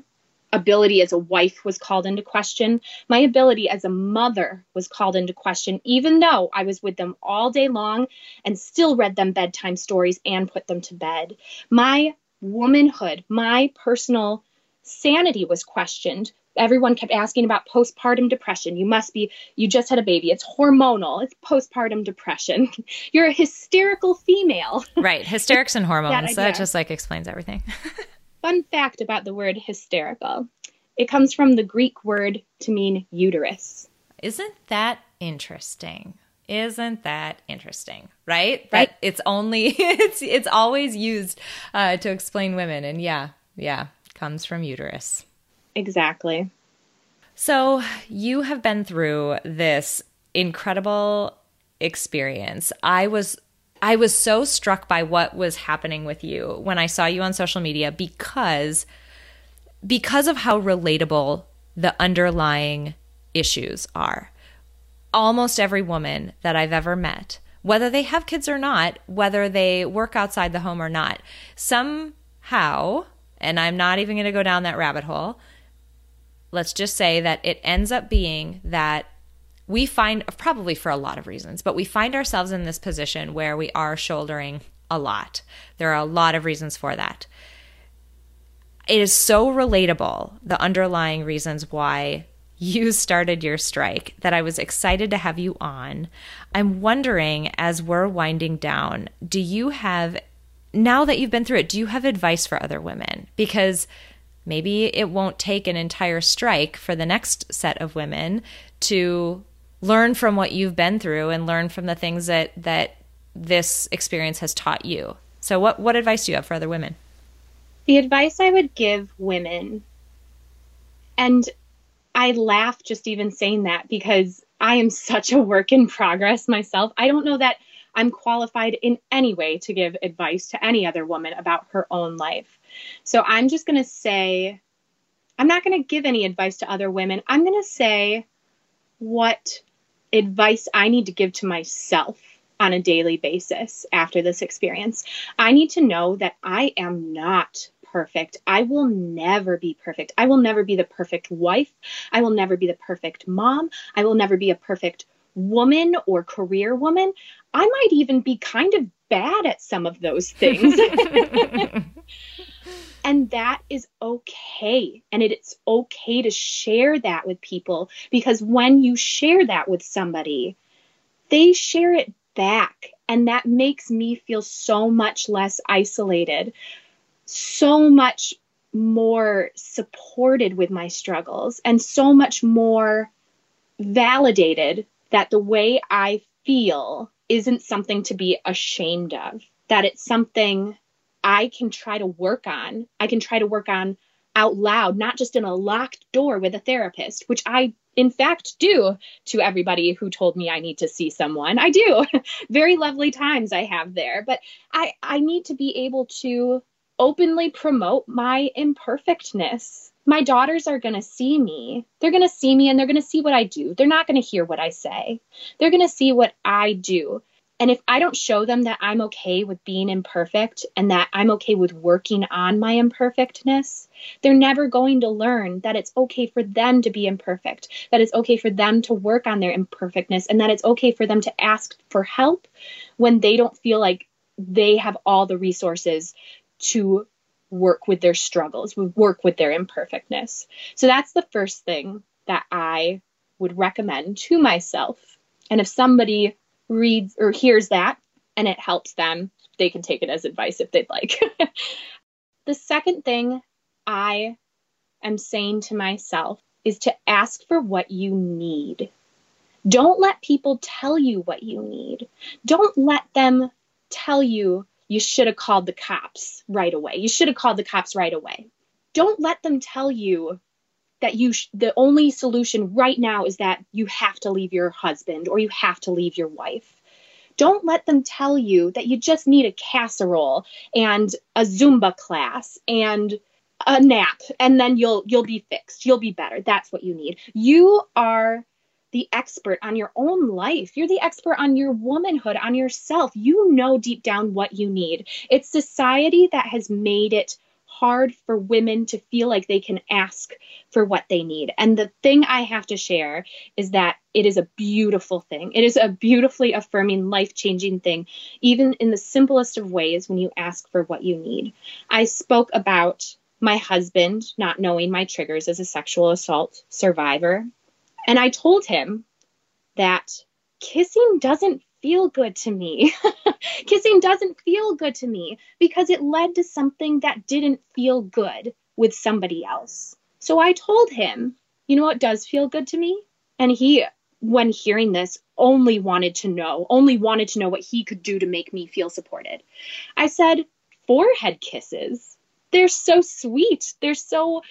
ability as a wife was called into question. My ability as a mother was called into question, even though I was with them all day long and still read them bedtime stories and put them to bed. My womanhood, my personal sanity was questioned. Everyone kept asking about postpartum depression. You must be, you just had a baby. It's hormonal. It's postpartum depression. (laughs) You're a hysterical female. Right. Hysterics and hormones. (laughs) that, that just like explains everything. (laughs) Fun fact about the word hysterical it comes from the Greek word to mean uterus. Isn't that interesting? Isn't that interesting? Right? right. That it's only (laughs) it's it's always used uh, to explain women, and yeah, yeah, comes from uterus. Exactly. So you have been through this incredible experience. I was I was so struck by what was happening with you when I saw you on social media because because of how relatable the underlying issues are. Almost every woman that I've ever met, whether they have kids or not, whether they work outside the home or not, somehow, and I'm not even going to go down that rabbit hole, let's just say that it ends up being that we find probably for a lot of reasons, but we find ourselves in this position where we are shouldering a lot. There are a lot of reasons for that. It is so relatable, the underlying reasons why you (laughs) started your strike, that I was excited to have you on. I'm wondering, as we're winding down, do you have, now that you've been through it, do you have advice for other women? Because maybe it won't take an entire strike for the next set of women to learn from what you've been through and learn from the things that that this experience has taught you. So what what advice do you have for other women? The advice I would give women and I laugh just even saying that because I am such a work in progress myself. I don't know that I'm qualified in any way to give advice to any other woman about her own life. So I'm just going to say, I'm not going to give any advice to other women. I'm going to say what advice I need to give to myself on a daily basis after this experience. I need to know that I am not perfect. I will never be perfect. I will never be the perfect wife. I will never be the perfect mom. I will never be a perfect woman or career woman. I might even be kind of bad at some of those things. (laughs) (laughs) And that is okay. And it's okay to share that with people because when you share that with somebody, they share it back. And that makes me feel so much less isolated, so much more supported with my struggles, and so much more validated that the way I feel isn't something to be ashamed of, that it's something I can try to work on. I can try to work on out loud, not just in a locked door with a therapist, which I in fact do to everybody who told me I need to see someone. I do. (laughs) Very lovely times I have there, but I I need to be able to openly promote my imperfectness. My daughters are going to see me. They're going to see me and they're going to see what I do. They're not going to hear what I say. They're going to see what I do. And if I don't show them that I'm okay with being imperfect and that I'm okay with working on my imperfectness, they're never going to learn that it's okay for them to be imperfect, that it's okay for them to work on their imperfectness, and that it's okay for them to ask for help when they don't feel like they have all the resources to work with their struggles, work with their imperfectness. So that's the first thing that I would recommend to myself. And if somebody reads or hears that and it helps them, they can take it as advice if they'd like. (laughs) the second thing I am saying to myself is to ask for what you need. Don't let people tell you what you need. Don't let them tell you you should have called the cops right away. You should have called the cops right away. Don't let them tell you that you sh- the only solution right now is that you have to leave your husband or you have to leave your wife don't let them tell you that you just need a casserole and a zumba class and a nap and then you'll you'll be fixed. You'll be better. That's what you need. You are the expert on your own life. You're the expert on your womanhood, on yourself. You know deep down what you need. It's society that has made it hard for women to feel like they can ask for what they need. And the thing I have to share is that it is a beautiful thing. It is a beautifully affirming, life changing thing, even in the simplest of ways when you ask for what you need. I spoke about my husband not knowing my triggers as a sexual assault survivor. And I told him that kissing doesn't feel good to me. (laughs) Kissing doesn't feel good to me because it led to something that didn't feel good with somebody else. So I told him, you know what does feel good to me? And he, when hearing this, only wanted to know, only wanted to know what he could do to make me feel supported. I said, forehead kisses. They're so sweet. They're so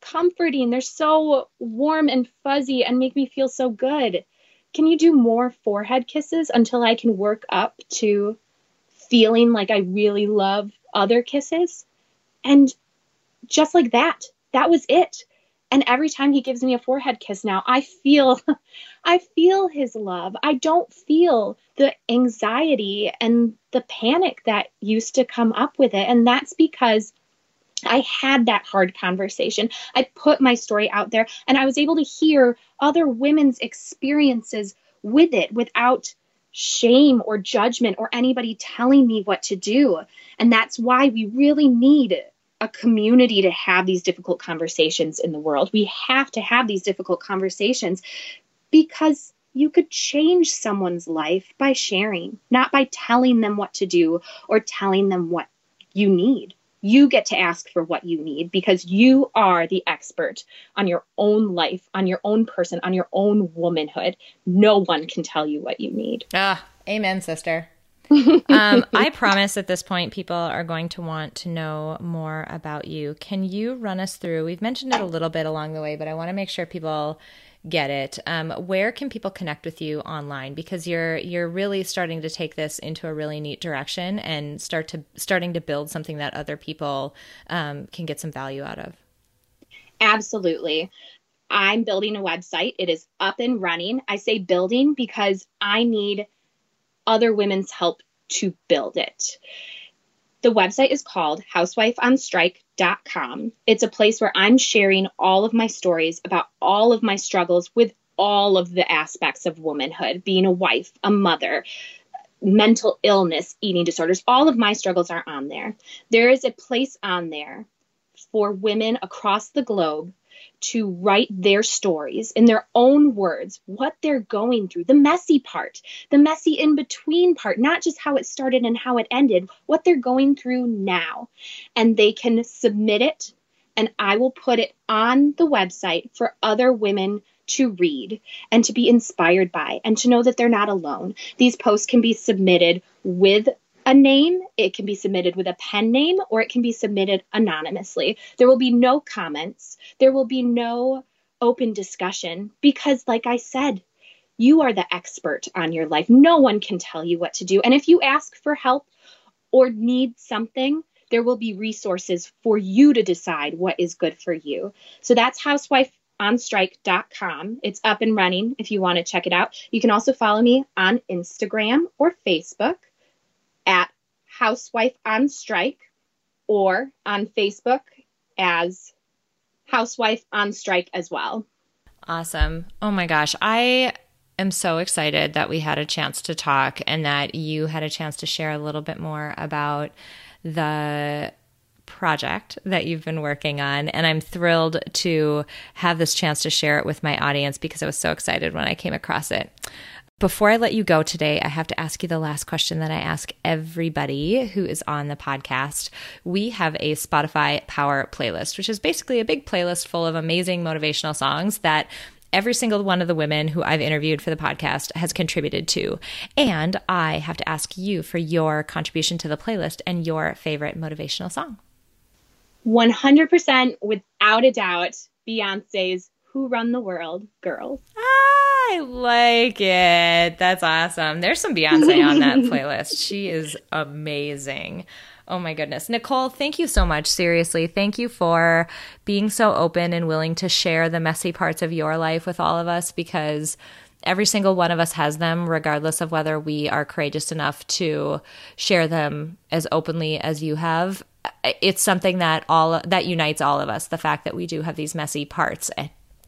comforting. They're so warm and fuzzy and make me feel so good can you do more forehead kisses until I can work up to feeling like I really love other kisses? And just like that, that was it. And every time he gives me a forehead kiss now, I feel (laughs) I feel his love. I don't feel the anxiety and the panic that used to come up with it. And that's because I had that hard conversation. I put my story out there and I was able to hear other women's experiences with it without shame or judgment or anybody telling me what to do. And that's why we really need a community to have these difficult conversations in the world. We have to have these difficult conversations because you could change someone's life by sharing, not by telling them what to do or telling them what you need. You get to ask for what you need because you are the expert on your own life, on your own person, on your own womanhood. No one can tell you what you need. Ah, amen, sister. (laughs) um, I promise at this point, people are going to want to know more about you. Can you run us through? We've mentioned it a little bit along the way, but I want to make sure people get it. Um, where can people connect with you online? Because you're you're really starting to take this into a really neat direction and start to starting to build something that other people um, can get some value out of. Absolutely. I'm building a website. It is up and running. I say building because I need other women's help to build it. The website is called housewifeonstrike.com. It's a place where I'm sharing all of my stories about all of my struggles with all of the aspects of womanhood, being a wife, a mother, mental illness, eating disorders. All of my struggles are on there. There is a place on there for women across the globe to write their stories in their own words, what they're going through, the messy part, the messy in between part, not just how it started and how it ended, what they're going through now. And they can submit it, and I will put it on the website for other women to read and to be inspired by and to know that they're not alone. These posts can be submitted with a name. It can be submitted with a pen name or it can be submitted anonymously. There will be no comments. There will be no open discussion because, like I said, you are the expert on your life. No one can tell you what to do. And if you ask for help or need something, there will be resources for you to decide what is good for you. So that's housewifeonstrike.com. It's up and running if you want to check it out. You can also follow me on Instagram or Facebook Housewife on Strike or on Facebook as Housewife on Strike as well. Awesome. Oh my gosh. I am so excited that we had a chance to talk and that you had a chance to share a little bit more about the project that you've been working on. And I'm thrilled to have this chance to share it with my audience because I was so excited when I came across it. Before I let you go today, I have to ask you the last question that I ask everybody who is on the podcast. We have a Spotify Power playlist, which is basically a big playlist full of amazing motivational songs that every single one of the women who I've interviewed for the podcast has contributed to. And I have to ask you for your contribution to the playlist and your favorite motivational song. 100% without a doubt, Beyonce's Who Run the World Girls. Ah! I like it. That's awesome. There's some Beyonce on that (laughs) playlist. She is amazing. Oh my goodness. Nicole, thank you so much. Seriously. Thank you for being so open and willing to share the messy parts of your life with all of us because every single one of us has them, regardless of whether we are courageous enough to share them as openly as you have. It's something that all that unites all of us. The fact that we do have these messy parts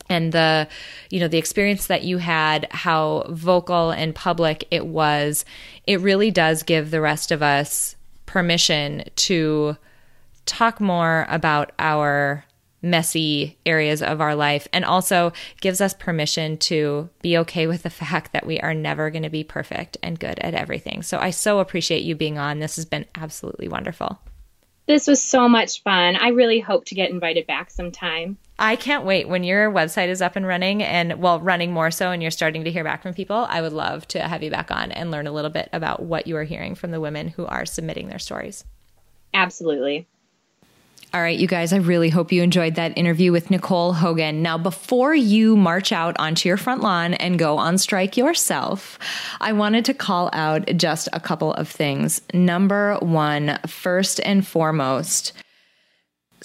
and the you know the experience that you had how vocal and public it was it really does give the rest of us permission to talk more about our messy areas of our life and also gives us permission to be okay with the (laughs) fact that we are never going to be perfect and good at everything. So I so appreciate you being on. This has been absolutely wonderful. This was so much fun. I really hope to get invited back sometime. I can't wait when your website is up and running and well running more so and you're starting to hear back from people. I would love to have you back on and learn a little bit about what you are hearing from the women who are submitting their stories. Absolutely. All right, you guys, I really hope you enjoyed that interview with Nicole Hogan. Now, before you march out onto your front lawn and go on strike yourself, I wanted to call out just a couple of things. Number one, first and foremost,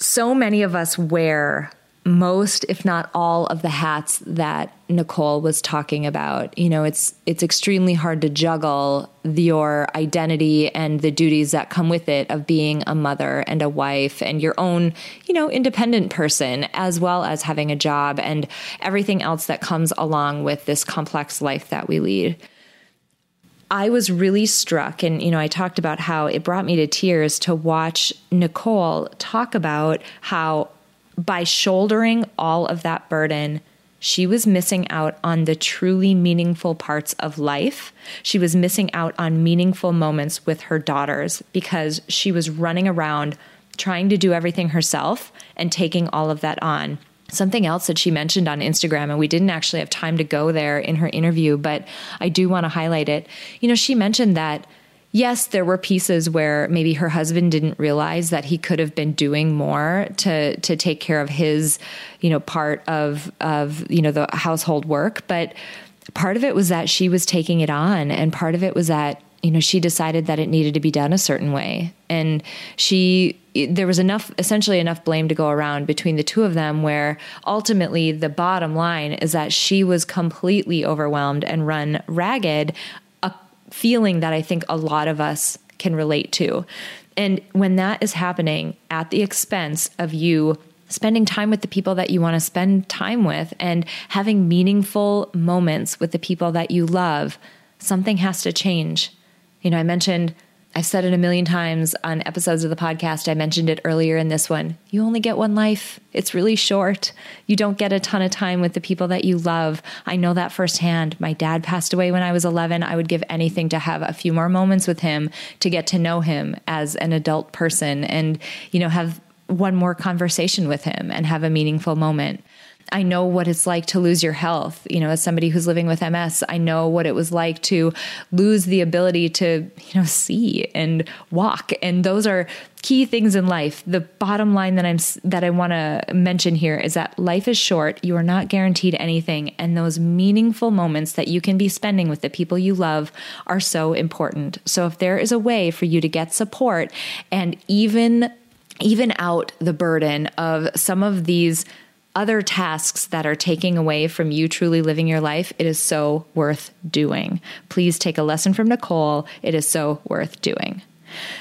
so many of us wear most if not all of the hats that Nicole was talking about. You know, it's it's extremely hard to juggle your identity and the duties that come with it of being a mother and a wife and your own, you know, independent person as well as having a job and everything else that comes along with this complex life that we lead. I was really struck, and you know, I talked about how it brought me to tears to watch Nicole talk about how by shouldering all of that burden, she was missing out on the truly meaningful parts of life. She was missing out on meaningful moments with her daughters because she was running around trying to do everything herself and taking all of that on. Something else that she mentioned on Instagram, and we didn't actually have time to go there in her interview, but I do want to highlight it. You know, she mentioned that yes, there were pieces where maybe her husband didn't realize that he could have been doing more to to take care of his, you know, part of of you know the household work, but part of it was that she was taking it on and part of it was that you know she decided that it needed to be done a certain way. And she there was enough essentially enough blame to go around between the two of them where ultimately the bottom line is that she was completely overwhelmed and run ragged feeling that I think a lot of us can relate to. And when that is happening at the expense of you spending time with the people that you want to spend time with and having meaningful moments with the people that you love, something has to change. You know, I mentioned I've said it a million times on episodes of the podcast. I mentioned it earlier in this one. You only get one life. It's really short. You don't get a ton of time with the people that you love. I know that firsthand. My dad passed away when I was 11. I would give anything to have a few more moments with him to get to know him as an adult person and, you know, have one more conversation with him and have a meaningful moment. I know what it's like to lose your health. You know, as somebody who's living with MS, I know what it was like to lose the ability to, you know, see and walk. And those are key things in life. The bottom line that I'm that I want to mention here is that life is short. You are not guaranteed anything, and those meaningful moments that you can be spending with the people you love are so important. So if there is a way for you to get support and even even out the burden of some of these other tasks that are taking away from you truly living your life, it is so worth doing. Please take a lesson from Nicole. It is so worth doing.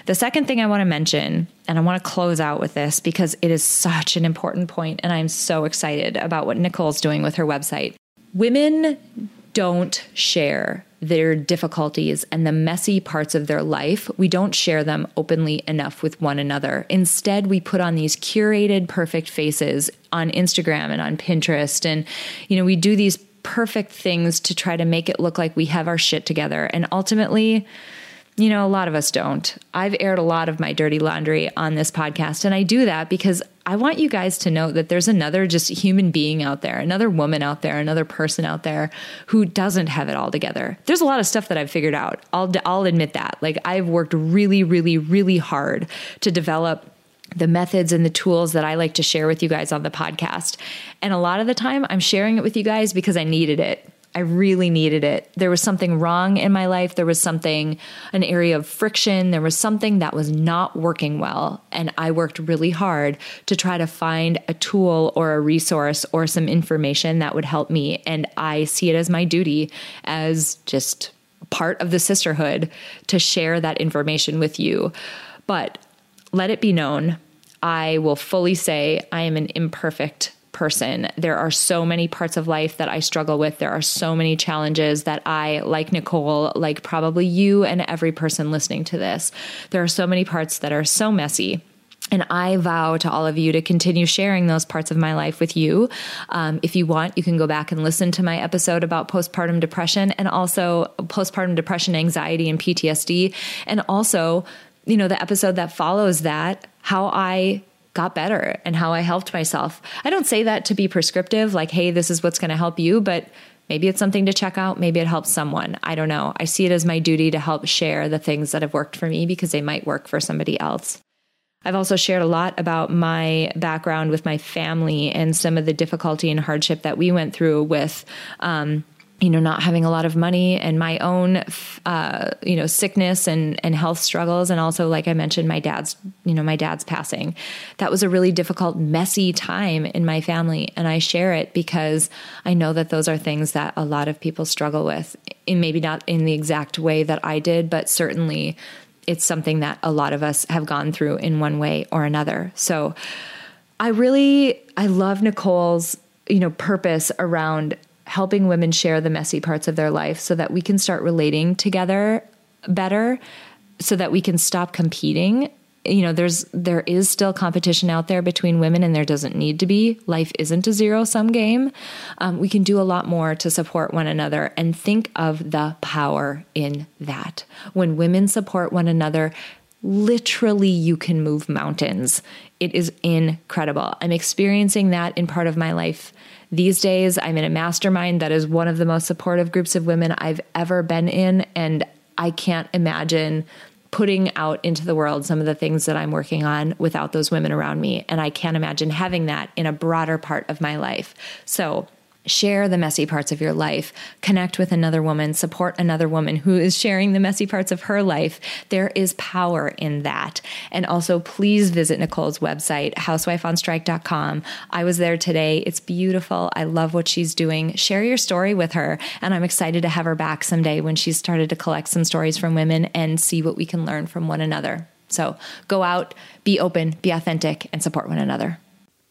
The second thing I want to mention, and I want to close out with this because it is such an important point, and I'm so excited about what Nicole's doing with her website. Women don't share their difficulties and the messy parts of their life, we don't share them openly enough with one another. Instead, we put on these curated, perfect faces on Instagram and on Pinterest. And, you know, we do these perfect things to try to make it look like we have our shit together. And ultimately, you know, a lot of us don't. I've aired a lot of my dirty laundry on this podcast, and I do that because I want you guys to know that there's another just human being out there, another woman out there, another person out there who doesn't have it all together. There's a lot of stuff that I've figured out. I'll I'll admit that. Like I've worked really really really hard to develop the methods and the tools that I like to share with you guys on the podcast. And a lot of the time I'm sharing it with you guys because I needed it. I really needed it. There was something wrong in my life. There was something, an area of friction. There was something that was not working well. And I worked really hard to try to find a tool or a resource or some information that would help me. And I see it as my duty as just part of the sisterhood to share that information with you. But let it be known, I will fully say I am an imperfect person. There are so many parts of life that I struggle with. There are so many challenges that I, like Nicole, like probably you and every person listening to this, there are so many parts that are so messy. And I vow to all of you to continue sharing those parts of my life with you. Um, if you want, you can go back and listen to my episode about postpartum depression and also postpartum depression, anxiety, and PTSD. And also, you know, the episode that follows that, how I got better and how I helped myself. I don't say that to be prescriptive, like, hey, this is what's going to help you, but maybe it's something to check out. Maybe it helps someone. I don't know. I see it as my duty to help share the things that have worked for me because they might work for somebody else. I've also shared a lot about my background with my family and some of the difficulty and hardship that we went through with um, you know, not having a lot of money and my own, uh, you know, sickness and, and health struggles. And also, like I mentioned, my dad's, you know, my dad's passing. That was a really difficult, messy time in my family. And I share it because I know that those are things that a lot of people struggle with. In maybe not in the exact way that I did, but certainly it's something that a lot of us have gone through in one way or another. So I really, I love Nicole's, you know, purpose around helping women share the messy parts of their life so that we can start relating together better so that we can stop competing. You know there's there is still competition out there between women and there doesn't need to be. Life isn't a zero sum game. Um, we can do a lot more to support one another and think of the power in that. When women support one another literally you can move mountains. It is incredible. I'm experiencing that in part of my life these days, I'm in a mastermind that is one of the most supportive groups of women I've ever been in. And I can't imagine putting out into the world some of the things that I'm working on without those women around me. And I can't imagine having that in a broader part of my life. So, share the messy parts of your life, connect with another woman, support another woman who is sharing the messy parts of her life. There is power in that. And also, please visit Nicole's website, housewifeonstrike.com. I was there today. It's beautiful. I love what she's doing. Share your story with her. And I'm excited to have her back someday when she's started to collect some stories from women and see what we can learn from one another. So go out, be open, be authentic, and support one another.